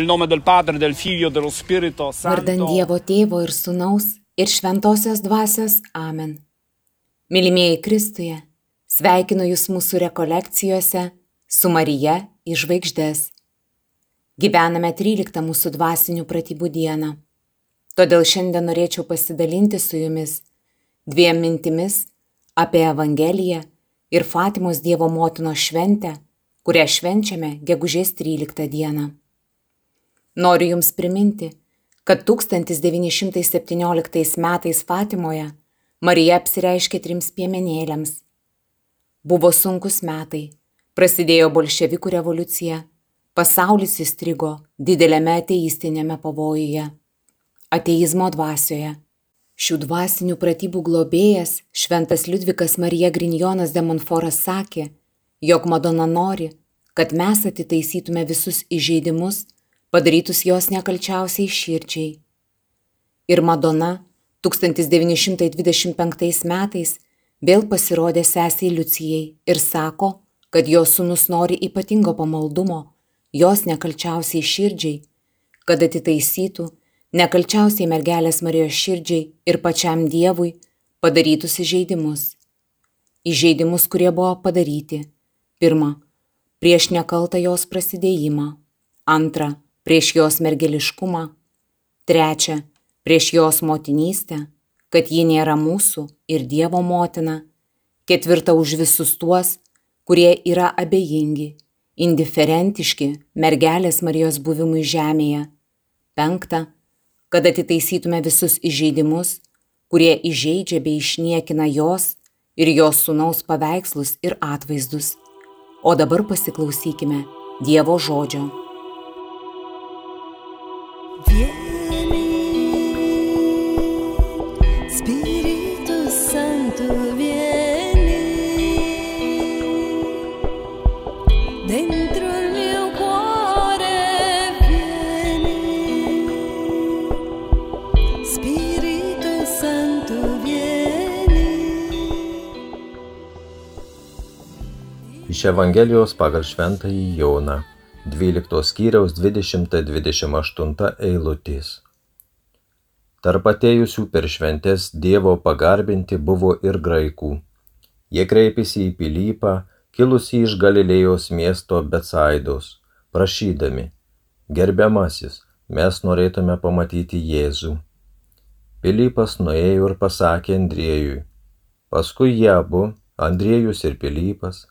Nel nome del Padre, del Figlio e dello Spirito Santo. Vardan Dievo Tėvo ir Sūnaus ir Šventosios Dvasios Amen. Mylimieji Kristuje, sveikinu Jūs mūsų rekolekcijose su Marija iš žvaigždės. Gyvename 13 mūsų dvasinių pratybų dieną. Todėl šiandien norėčiau pasidalinti su Jumis dviem mintimis apie Evangeliją ir Fatimos Dievo motinos šventę, kurią švenčiame gegužės 13 dieną. Noriu Jums priminti, kad 1917 metais Fatimoje Marija apsireiškė trims piemenėlėms. Buvo sunkus metai, prasidėjo bolševikų revoliucija, pasaulis įstrigo didelėme ateistinėme pavojuje, ateizmo dvasioje. Šių dvasinių pratybų globėjas Šventas Liudvikas Marija Grinjonas de Monforas sakė, jog Madona nori, kad mes atitaisytume visus įžeidimus, padarytus jos nekalčiausiai širdžiai. Ir Madona 1925 metais vėl pasirodė sesiai Liucijai ir sako, kad jos sunus nori ypatingo pamaldumo, jos nekalčiausiai širdžiai, kad atitaisytų nekalčiausiai mergelės Marijos širdžiai ir pačiam Dievui padarytus įžeidimus. Įžeidimus, kurie buvo padaryti. Pirma, prieš nekaltą jos prasidėjimą. Antra, prieš jos mergeliškumą, trečia, prieš jos motinystę, kad ji nėra mūsų ir Dievo motina, ketvirta už visus tuos, kurie yra abejingi, indiferentiški mergelės Marijos buvimui žemėje, penkta, kad atitaisytume visus įžeidimus, kurie įžeidžia bei išniekina jos ir jos sūnaus paveikslus ir atvaizdus. O dabar pasiklausykime Dievo žodžio. Iš Evangelijos pagal Šventąjį Joną, 12 skyriaus 20-28 eilutės. Tarp atėjusių per šventes Dievo pagarbinti buvo ir graikų. Jie kreipėsi į Pilypą, kilusi iš Galilėjos miesto Betsaidos, prašydami, gerbiamasis, mes norėtume pamatyti Jėzų. Pilypas nuėjo ir pasakė Andriejui. Paskui jie abu, Andriejus ir Pilypas,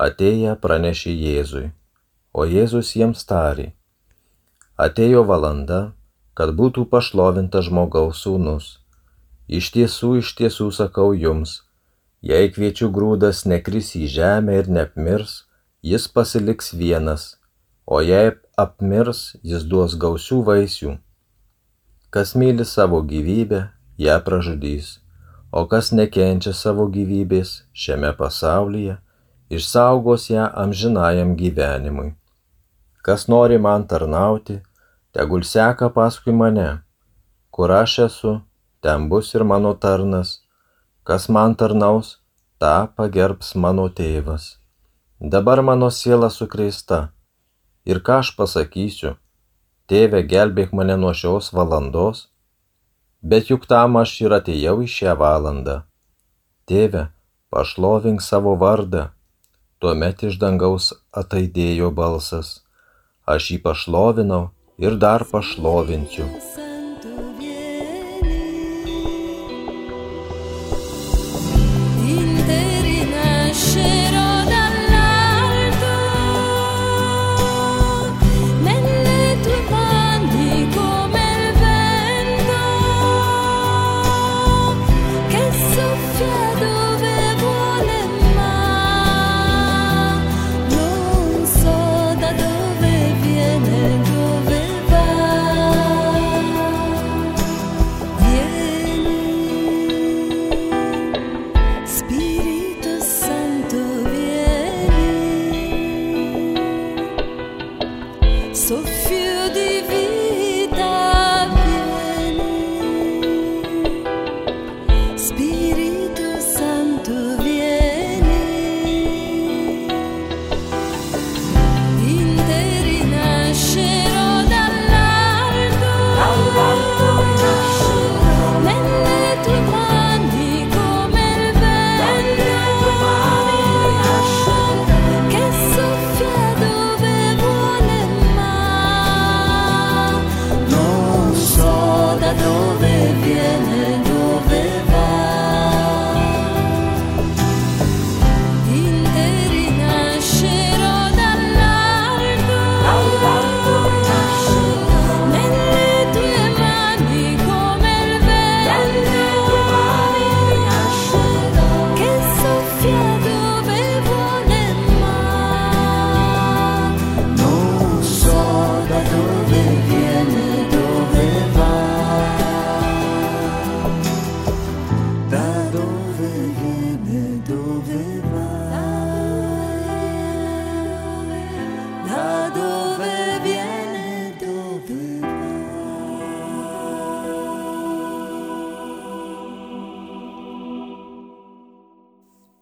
atėję pranešė Jėzui. O Jėzus jiems tarė. Atėjo valanda, kad būtų pašlovintas žmogaus sūnus. Iš tiesų, iš tiesų sakau jums, jei kviečių grūdas nekris į žemę ir neapmirs, jis pasiliks vienas, o jei apmirs, jis duos gausių vaisių. Kas myli savo gyvybę, ją pražudys, o kas nekenčia savo gyvybės šiame pasaulyje, išsaugos ją amžinajam gyvenimui. Kas nori man tarnauti, tegul seka paskui mane. Kur aš esu, ten bus ir mano tarnas. Kas man tarnaus, tą pagerbs mano tėvas. Dabar mano siela sukreista. Ir ką aš pasakysiu? Tėve, gelbėk mane nuo šios valandos. Bet juk tam aš ir atėjau į šią valandą. Tėve, pašlovink savo vardą. Tuomet iš dangaus ataidėjo balsas. Aš jį pašlovinau ir dar pašlovinsiu.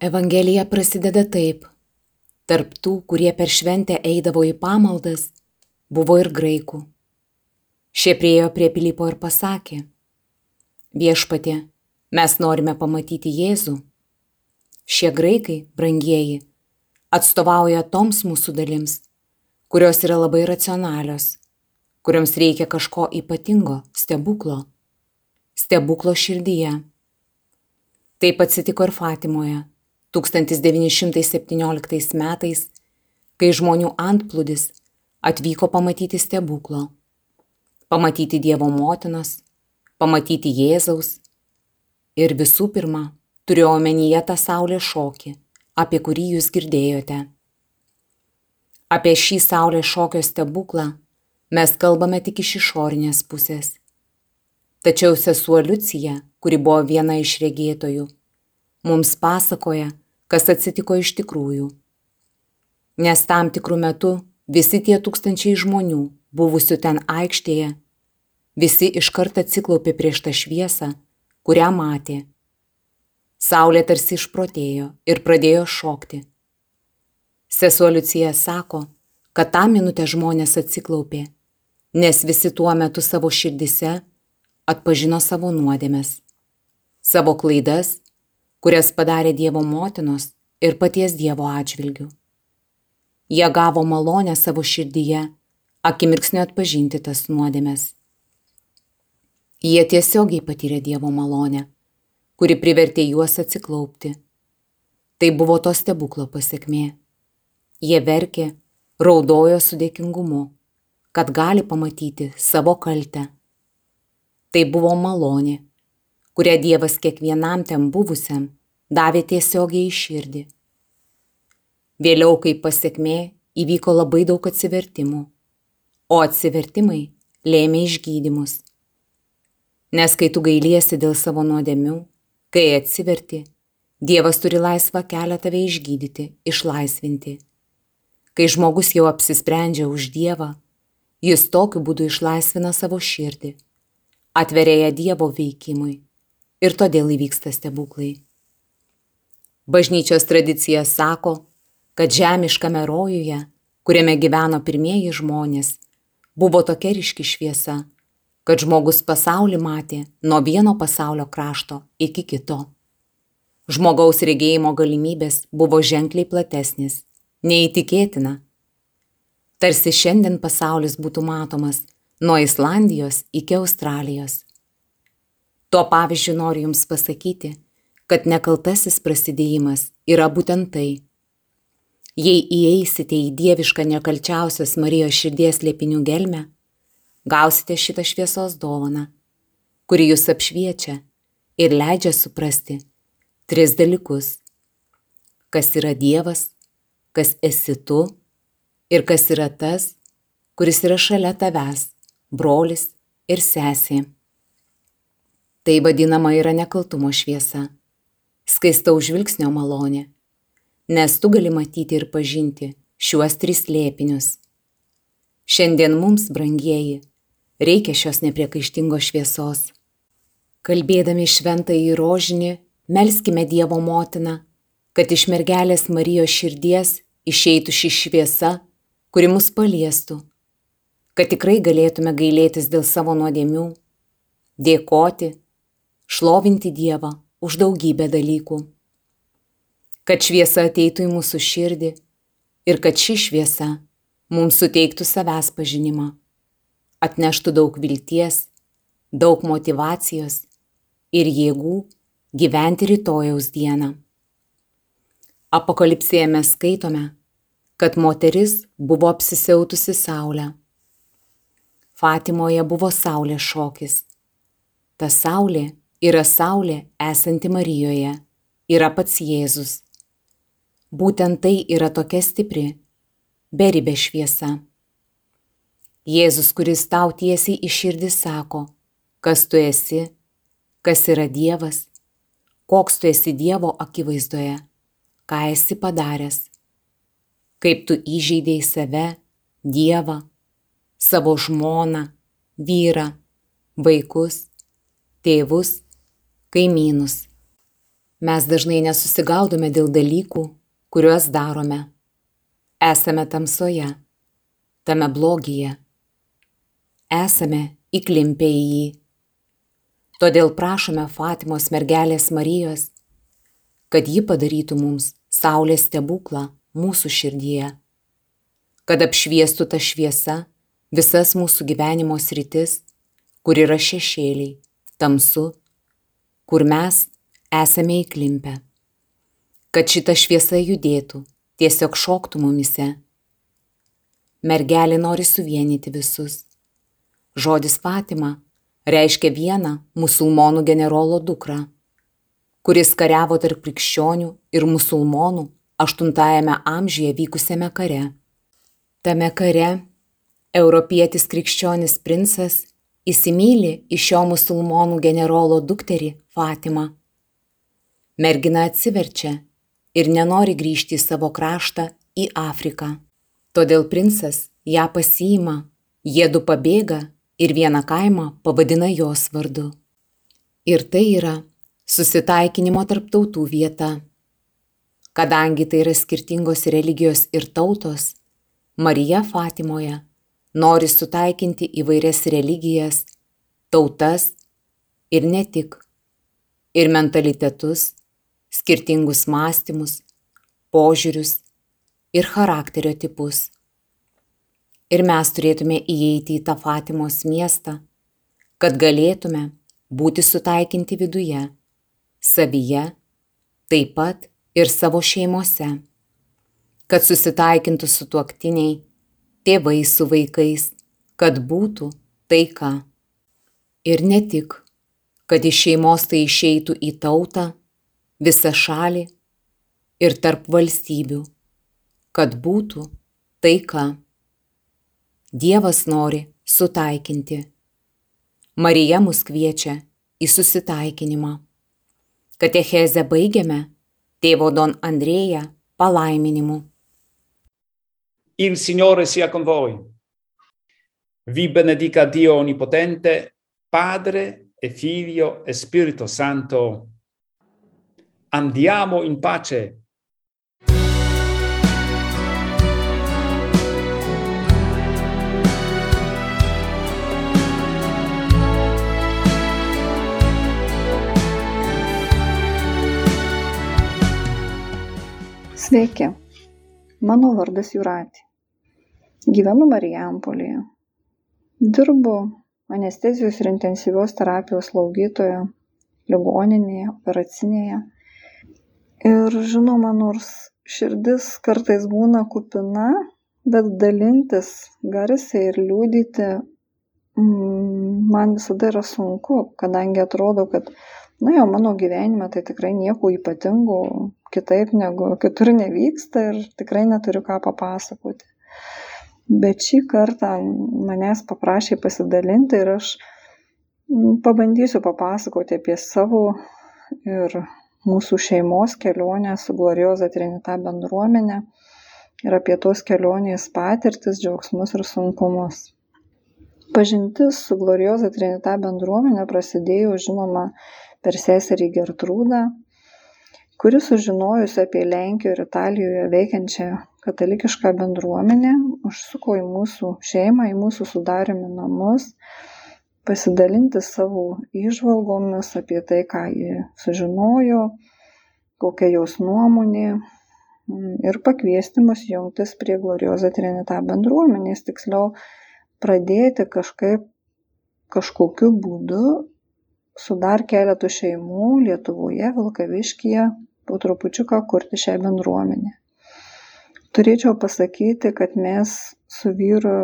Evangelija prasideda taip. Tarp tų, kurie per šventę eidavo į pamaldas, buvo ir graikų. Šie priejo prie Pilypo ir pasakė, viešpatė, mes norime pamatyti Jėzų. Šie graikai, brangieji, atstovauja toms mūsų dalims, kurios yra labai racionalios, kuriams reikia kažko ypatingo, stebuklo. Stebuklo širdyje. Taip atsitiko ir Fatimoje 1917 metais, kai žmonių antplūdis atvyko pamatyti stebuklo, pamatyti Dievo motinos, pamatyti Jėzaus ir visų pirma turėjau omenyje tą saulės šokį, apie kurį jūs girdėjote. Apie šį saulės šokio stebuklą mes kalbame tik iš išorinės pusės. Tačiau sesuo Liucija, kuri buvo viena iš regėtojų, mums pasakoja, kas atsitiko iš tikrųjų. Nes tam tikrų metų visi tie tūkstančiai žmonių, buvusių ten aikštėje, visi iškart atsiklaupė prieš tą šviesą, kurią matė. Saulė tarsi išprotėjo ir pradėjo šokti. Sesuo Liucija sako, kad tą minutę žmonės atsiklaupė, nes visi tuo metu savo širdise atpažino savo nuodėmes, savo klaidas, kurias padarė Dievo motinos ir paties Dievo atžvilgių. Jie gavo malonę savo širdyje, akimirksniu atpažinti tas nuodėmes. Jie tiesiogiai patyrė Dievo malonę, kuri privertė juos atsiklaupti. Tai buvo to stebuklo pasiekmė. Jie verkė, raudojo su dėkingumu, kad gali pamatyti savo kaltę. Tai buvo malonė, kurią Dievas kiekvienam ten buvusiam davė tiesiogiai į širdį. Vėliau, kaip pasiekmė, įvyko labai daug atsivertimų, o atsivertimai lėmė išgydymus. Nes kai tu gailiesi dėl savo nuodėmių, kai atsiverti, Dievas turi laisvą kelią tave išgydyti, išlaisvinti. Kai žmogus jau apsisprendžia už Dievą, jis tokiu būdu išlaisvina savo širdį, atveria ją Dievo veikimui ir todėl įvyksta stebuklai. Bažnyčios tradicija sako, kad žemiškame rojuje, kuriame gyveno pirmieji žmonės, buvo tokia ryški šviesa, kad žmogus pasaulį matė nuo vieno pasaulio krašto iki kito. Žmogaus regėjimo galimybės buvo ženkliai platesnis, neįtikėtina. Tarsi šiandien pasaulis būtų matomas nuo Islandijos iki Australijos. Tuo pavyzdžiu noriu Jums pasakyti, kad nekaltasis prasidėjimas yra būtent tai Jei įeisite į dievišką nekalčiausios Marijos širdies liepinių gelmę, gausite šitą šviesos dovaną, kuri jūs apšviečia ir leidžia suprasti tris dalykus - kas yra Dievas, kas esi tu ir kas yra tas, kuris yra šalia tavęs - brolis ir sesė. Tai vadinama yra nekaltumo šviesa, skaistaus žvilgsnio malonė nes tu gali matyti ir pažinti šiuos tris lėpinius. Šiandien mums, brangieji, reikia šios nepriekaištingos šviesos. Kalbėdami šventąjį rožinį, melskime Dievo motiną, kad iš mergelės Marijos širdies išeitų ši šviesa, kuri mus paliestų, kad tikrai galėtume gailėtis dėl savo nuodėmių, dėkoti, šlovinti Dievą už daugybę dalykų kad šviesa ateitų į mūsų širdį ir kad ši šviesa mums suteiktų savęs pažinimą, atneštų daug vilties, daug motivacijos ir jėgų gyventi rytojaus dieną. Apokalipsėje mes skaitome, kad moteris buvo apsisiautusi saulę. Fatimoje buvo saulės šokis. Ta saulė yra saulė esanti Marijoje, yra pats Jėzus. Būtent tai yra tokia stipri, beribė šviesa. Jėzus, kuris tau tiesiai iš širdį sako, kas tu esi, kas yra Dievas, koks tu esi Dievo akivaizdoje, ką esi padaręs, kaip tu įžeidėjai save, Dievą, savo žmoną, vyrą, vaikus, tėvus, kaimynus. Mes dažnai nesusigaudome dėl dalykų, kuriuos darome. Esame tamsoje, tame blogyje. Esame įklimpę į jį. Todėl prašome Fatimos mergelės Marijos, kad ji padarytų mums Saulės stebuklą mūsų širdyje, kad apšviestų tą šviesą visas mūsų gyvenimo sritis, kur yra šešėliai, tamsu, kur mes esame įklimpę kad šita šviesa judėtų, tiesiog šoktų mumise. Mergelė nori suvienyti visus. Žodis Fatima reiškia vieną musulmonų generolo dukrą, kuris kariavo tarp krikščionių ir musulmonų 8-ame amžiuje vykusiame kare. Tame kare europietis krikščionis princas įsimylė iš šio musulmonų generolo dukterį Fatimą. Mergina atsiverčia ir nenori grįžti į savo kraštą, į Afriką. Todėl princas ją pasiima, jėdu pabėga ir vieną kaimą pavadina jos vardu. Ir tai yra susitaikinimo tarp tautų vieta. Kadangi tai yra skirtingos religijos ir tautos, Marija Fatimoje nori sutaikinti įvairias religijas, tautas ir ne tik, ir mentalitetus, skirtingus mąstymus, požiūrius ir charakterio tipus. Ir mes turėtume įeiti į tą Fatimos miestą, kad galėtume būti sutaikinti viduje, savyje, taip pat ir savo šeimose, kad susitaikintų su tuoktiniai, tėvai su vaikais, kad būtų taika. Ir ne tik, kad iš šeimos tai išeitų į tautą, visą šalį ir tarp valstybių, kad būtų taika. Dievas nori sutaikinti. Marija mus kviečia į susitaikinimą. Katechezę baigiame tėvo Don Andrėja palaiminimu. Il Signore sia con voi. Vi benedica Dio Onnipotente, Padre e Figlio e Spirito Santo. Andiamo in pace. Sveiki, mano vardas Juratė. Gyvenu Marijampolėje. Dirbu anestezijos ir intensyvios terapijos slaugytojo ligoninėje, operacinėje. Ir žinoma, nors širdis kartais būna kupina, bet dalintis garsiai ir liūdyti mm, man visada yra sunku, kadangi atrodo, kad, na jau mano gyvenime tai tikrai nieko ypatingo kitaip negu kitur nevyksta ir tikrai neturiu ką papasakoti. Bet šį kartą manęs paprašė pasidalinti ir aš mm, pabandysiu papasakoti apie savo ir mūsų šeimos kelionę su Glorioza Trinita bendruomenė ir apie tos kelionės patirtis, džiaugsmus ir sunkumus. Pažintis su Glorioza Trinita bendruomenė prasidėjo, žinoma, per seserį Gertrūdą, kuri sužinojusi apie Lenkijoje ir Italijoje veikiančią katalikišką bendruomenę, užsuko į mūsų šeimą, į mūsų sudarimi namus, pasidalinti savo įžvalgomis apie tai, ką ji sužinojo, kokia jos nuomonė mm, ir pakviesti mus jungtis prie Glorioza Trinita bendruomenės, tiksliau pradėti kažkaip kažkokiu būdu su dar keletu šeimų Lietuvoje, Vilkaviškyje, po trupučiuką kurti šią bendruomenę. Turėčiau pasakyti, kad mes su vyru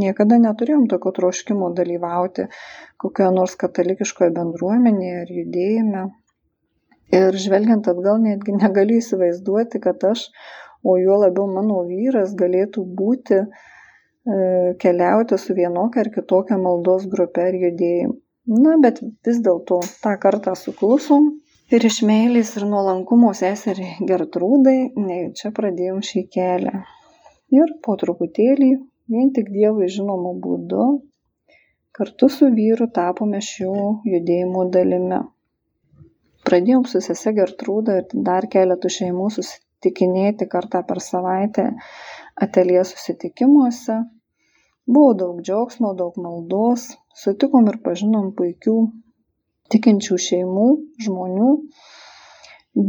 niekada neturėjom tokio troškimo dalyvauti kokioje nors katalikiškoje bendruomenėje ar judėjime. Ir žvelgiant atgal, netgi negaliu įsivaizduoti, kad aš, o juo labiau mano vyras, galėtų būti, e, keliauti su vienokia ar kitokia maldos grupe ar judėjimu. Na, bet vis dėlto tą kartą suklusom ir iš meilės ir nuolankumo seseriai Gertrūdai, ne, čia pradėjom šį kelią. Ir po truputėlį vien tik Dievui žinomu būdu kartu su vyru tapome šio judėjimo dalimi. Pradėjom su sese Gertrūda ir dar keletų šeimų susitikinėti kartą per savaitę atelie susitikimuose. Buvo daug džiaugsmo, daug maldos, sutikom ir pažinom puikių tikinčių šeimų, žmonių,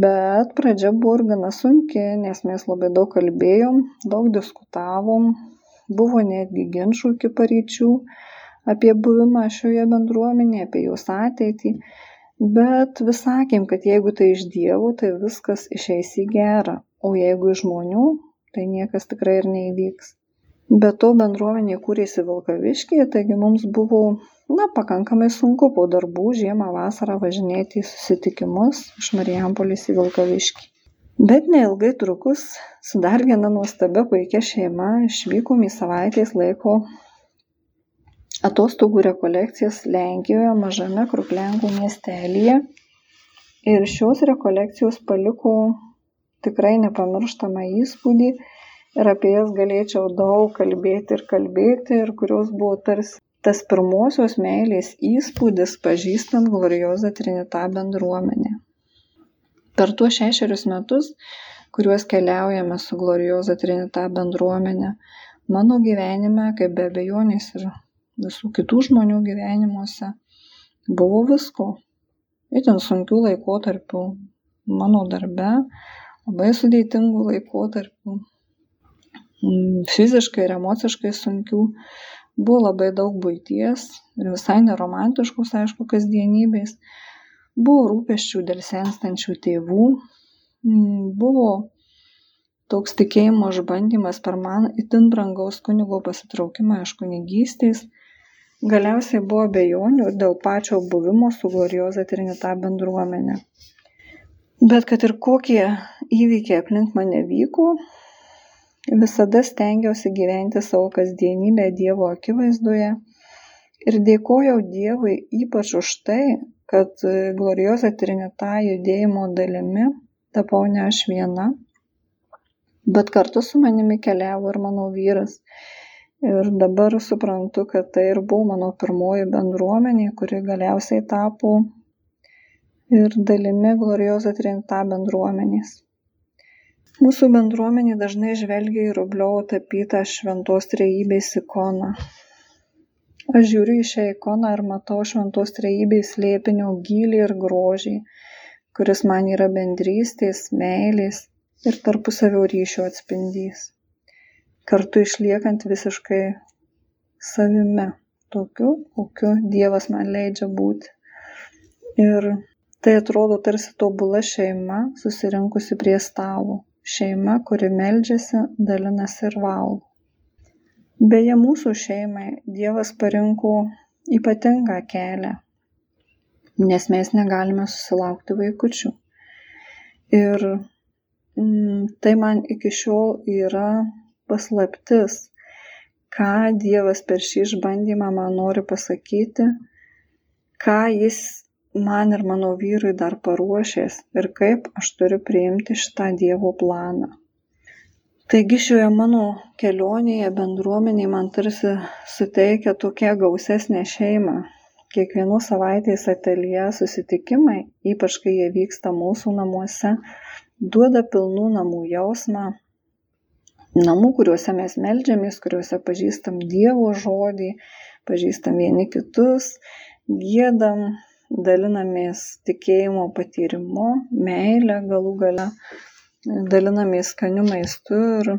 bet pradžia buvo ir gana sunki, nes mes labai daug kalbėjom, daug diskutavom, buvo netgi ginčų iki paryčių apie buvimą šioje bendruomenėje, apie jos ateitį, bet vis sakėm, kad jeigu tai iš dievų, tai viskas išeis į gerą, o jeigu iš žmonių, tai niekas tikrai ir neįvyks. Be to bendruomenė kūrėsi Vilkaviškėje, taigi mums buvo, na, pakankamai sunku po darbų žiemą vasarą važinėti į susitikimus iš Marijampolis į Vilkaviškį bet neilgai trukus su dar viena nuostabia puikia šeima išvykom į savaitės laiko atostogų rekolekcijas Lenkijoje mažame Kruklenkų miestelyje. Ir šios rekolekcijos paliko tikrai nepamirštamą įspūdį ir apie jas galėčiau daug kalbėti ir kalbėti ir kurios buvo tarsi tas pirmosios meilės įspūdis pažįstant Gloriozą Trinitą bendruomenę. Per tuos šešerius metus, kuriuos keliaujame su Glorioza Trinita bendruomenė, mano gyvenime, kaip be abejonės ir visų kitų žmonių gyvenimuose, Buvo visko. Itin sunkių laikotarpių mano darbe, labai sudėtingų laikotarpių, fiziškai ir emociškai sunkių. Buvo labai daug būties ir visai neromantiškos, aišku, kasdienybės. Buvo rūpeščių dėl senstančių tėvų. Mm, buvo toks tikėjimo išbandymas per man itin brangaus kunigo pasitraukimą iš kunigystės galiausiai buvo abejonių ir dėl pačio buvimo su glorioza trinita bendruomene bet kad ir kokie įvykiai aplink mane vyko visada stengiausi gyventi savo kasdienybę dievo akivaizdoje ir dėkojau dievui ypač už tai kad glorioza trinita judėjimo dalimi tapau ne aš viena bet kartu su manimi keliavo ir mano vyras. Ir dabar suprantu, kad tai ir buvo mano pirmoji bendruomenė, kuri galiausiai tapo ir dalimi Glorioza Trinta bendruomenės. Mūsų bendruomenė dažnai žvelgia į Rubliovo tapytą šventos trejybės ikoną. Aš žiūriu į šią ikoną ir matau šventos trejybės slėpinio gilį ir grožį, kuris man yra bendrystės, meilės ir tarpusavio ryšio atspindys. Kartu išliekant visiškai savimi tokiu kokiu dievas man leidžia būti. Ir tai atrodo tarsi tobula šeima susirinkusi prie stalo šeima kuri meldžiasi dalinasi ir valgo. Beje mūsų šeimai dievas parinko ypatingą kelią nes mes negalime susilaukti vaikučių. Ir Mm, tai man iki šiol yra paslaptis, ką Dievas per šį išbandymą man nori pasakyti, ką Jis man ir mano vyrui dar paruošęs ir kaip aš turiu priimti šitą Dievo planą. Taigi šioje mano kelionėje bendruomeniai man tarsi suteikia tokia gausesnė šeima. Kiekvienos savaitės atelje susitikimai, ypač kai jie vyksta mūsų namuose, duoda pilnų namų jausmą, namų, kuriuose mes melžiamės, kuriuose pažįstam Dievo žodį, pažįstam vieni kitus, gėdam, dalinamės tikėjimo patyrimu, meilę galų gale, dalinamės skaniu maistu ir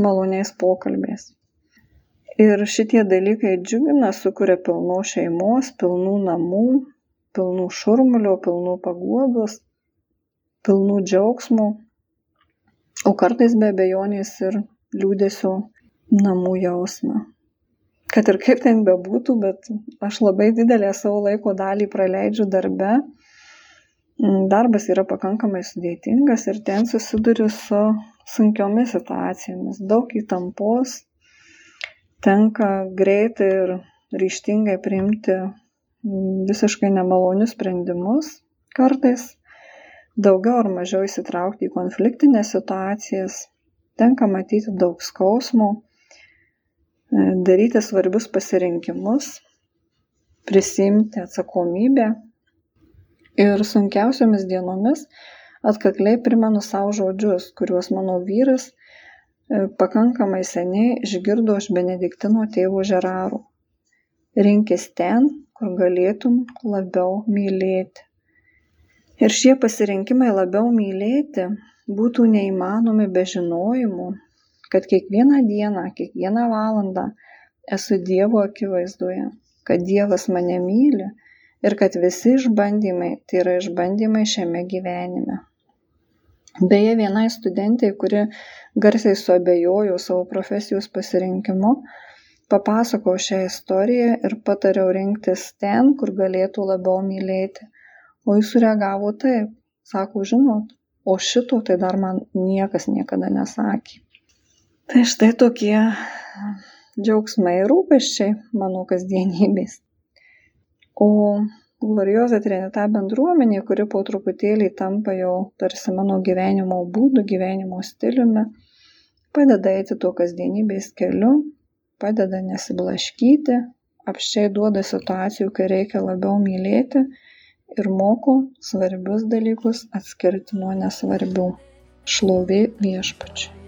maloniais pokalbiais. Ir šitie dalykai džiugina, sukuria pilno šeimos, pilnų namų, pilnų šurmulio, pilnų paguodos, pilnų džiaugsmo, o kartais be abejonės ir liūdėsio namų jausmą. Kad ir kaip ten bebūtų, bet aš labai didelę savo laiko dalį praleidžiu darbe. Darbas yra pakankamai sudėtingas ir ten susiduriu su sunkiomis situacijomis, daug įtampos, tenka greitai ir ryštingai priimti visiškai nemalonius sprendimus kartais. Daugiau ar mažiau įsitraukti į konfliktines situacijas, tenka matyti daug skausmo, e, daryti svarbius pasirinkimus, prisimti atsakomybę ir sunkiausiomis dienomis atkakliai primenu savo žodžius, kuriuos mano vyras e, pakankamai seniai išgirdo iš Benediktino tėvo Žerarų. Rinkis ten, kur galėtum labiau mylėti ir šie pasirinkimai labiau mylėti būtų neįmanomi be žinojimo kad kiekvieną dieną kiekvieną valandą esu dievo akivaizdoje kad dievas mane myli ir kad visi išbandymai tai yra išbandymai šiame gyvenime. Beje vienai studentei kuri garsiai suabejojo savo profesijos pasirinkimu papasakojau šią istoriją ir patariau rinktis ten kur galėtų labiau mylėti. O jis sureagavo taip sako žinot o šito tai dar man niekas niekada nesakė tai štai tokie džiaugsmai ir rūpesčiai mano kasdienybės o glorioza trinita bendruomenė kuri po truputėlį tampa jau tarsi mano gyvenimo būdu gyvenimo stiliumi padeda eiti tuo kasdienybės keliu padeda nesiblaškyti apsčiai duoda situacijų kai reikia labiau mylėti ir moko svarbius dalykus atskirti nuo nesvarbių. Šlovė viešpačiui.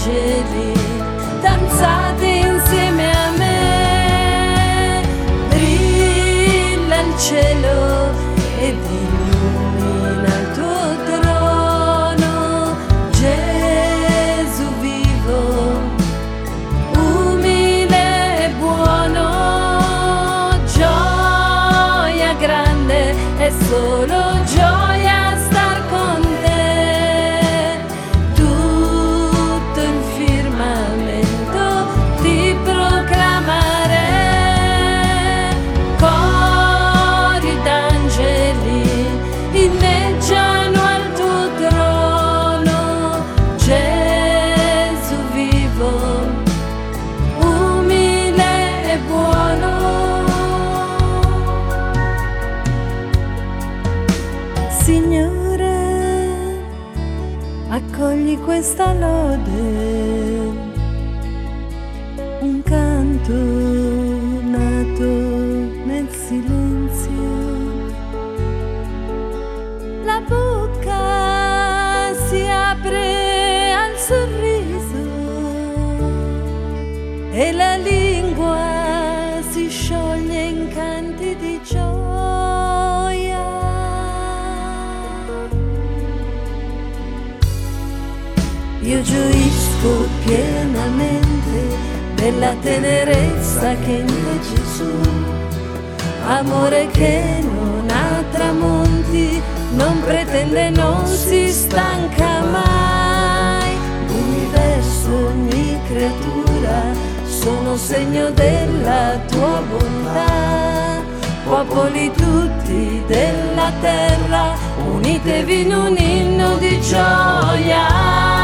angeli, danzate insieme a me, brilla il cielo. Gioisco pienamente della tenerezza che in te Gesù, amore che non ha tramonti, non pretende, non si stanca mai. L'universo, ogni creatura, sono segno della tua bontà. Popoli tutti della terra, unitevi in un inno di gioia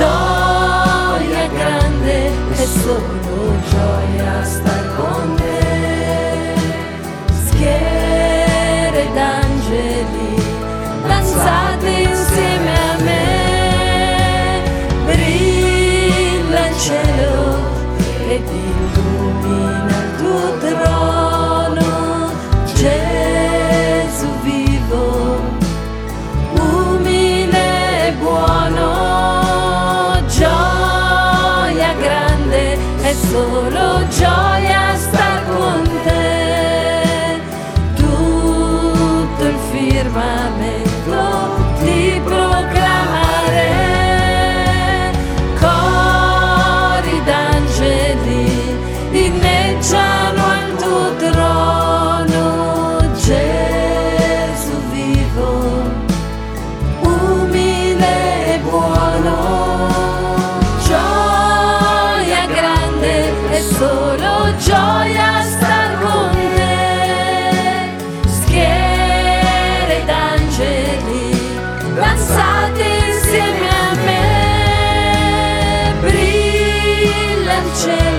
gioia grande è solo gioia star con te. Schiere d'angeli, danzate insieme a me, brilla il cielo ed illumina il tuo trono. change.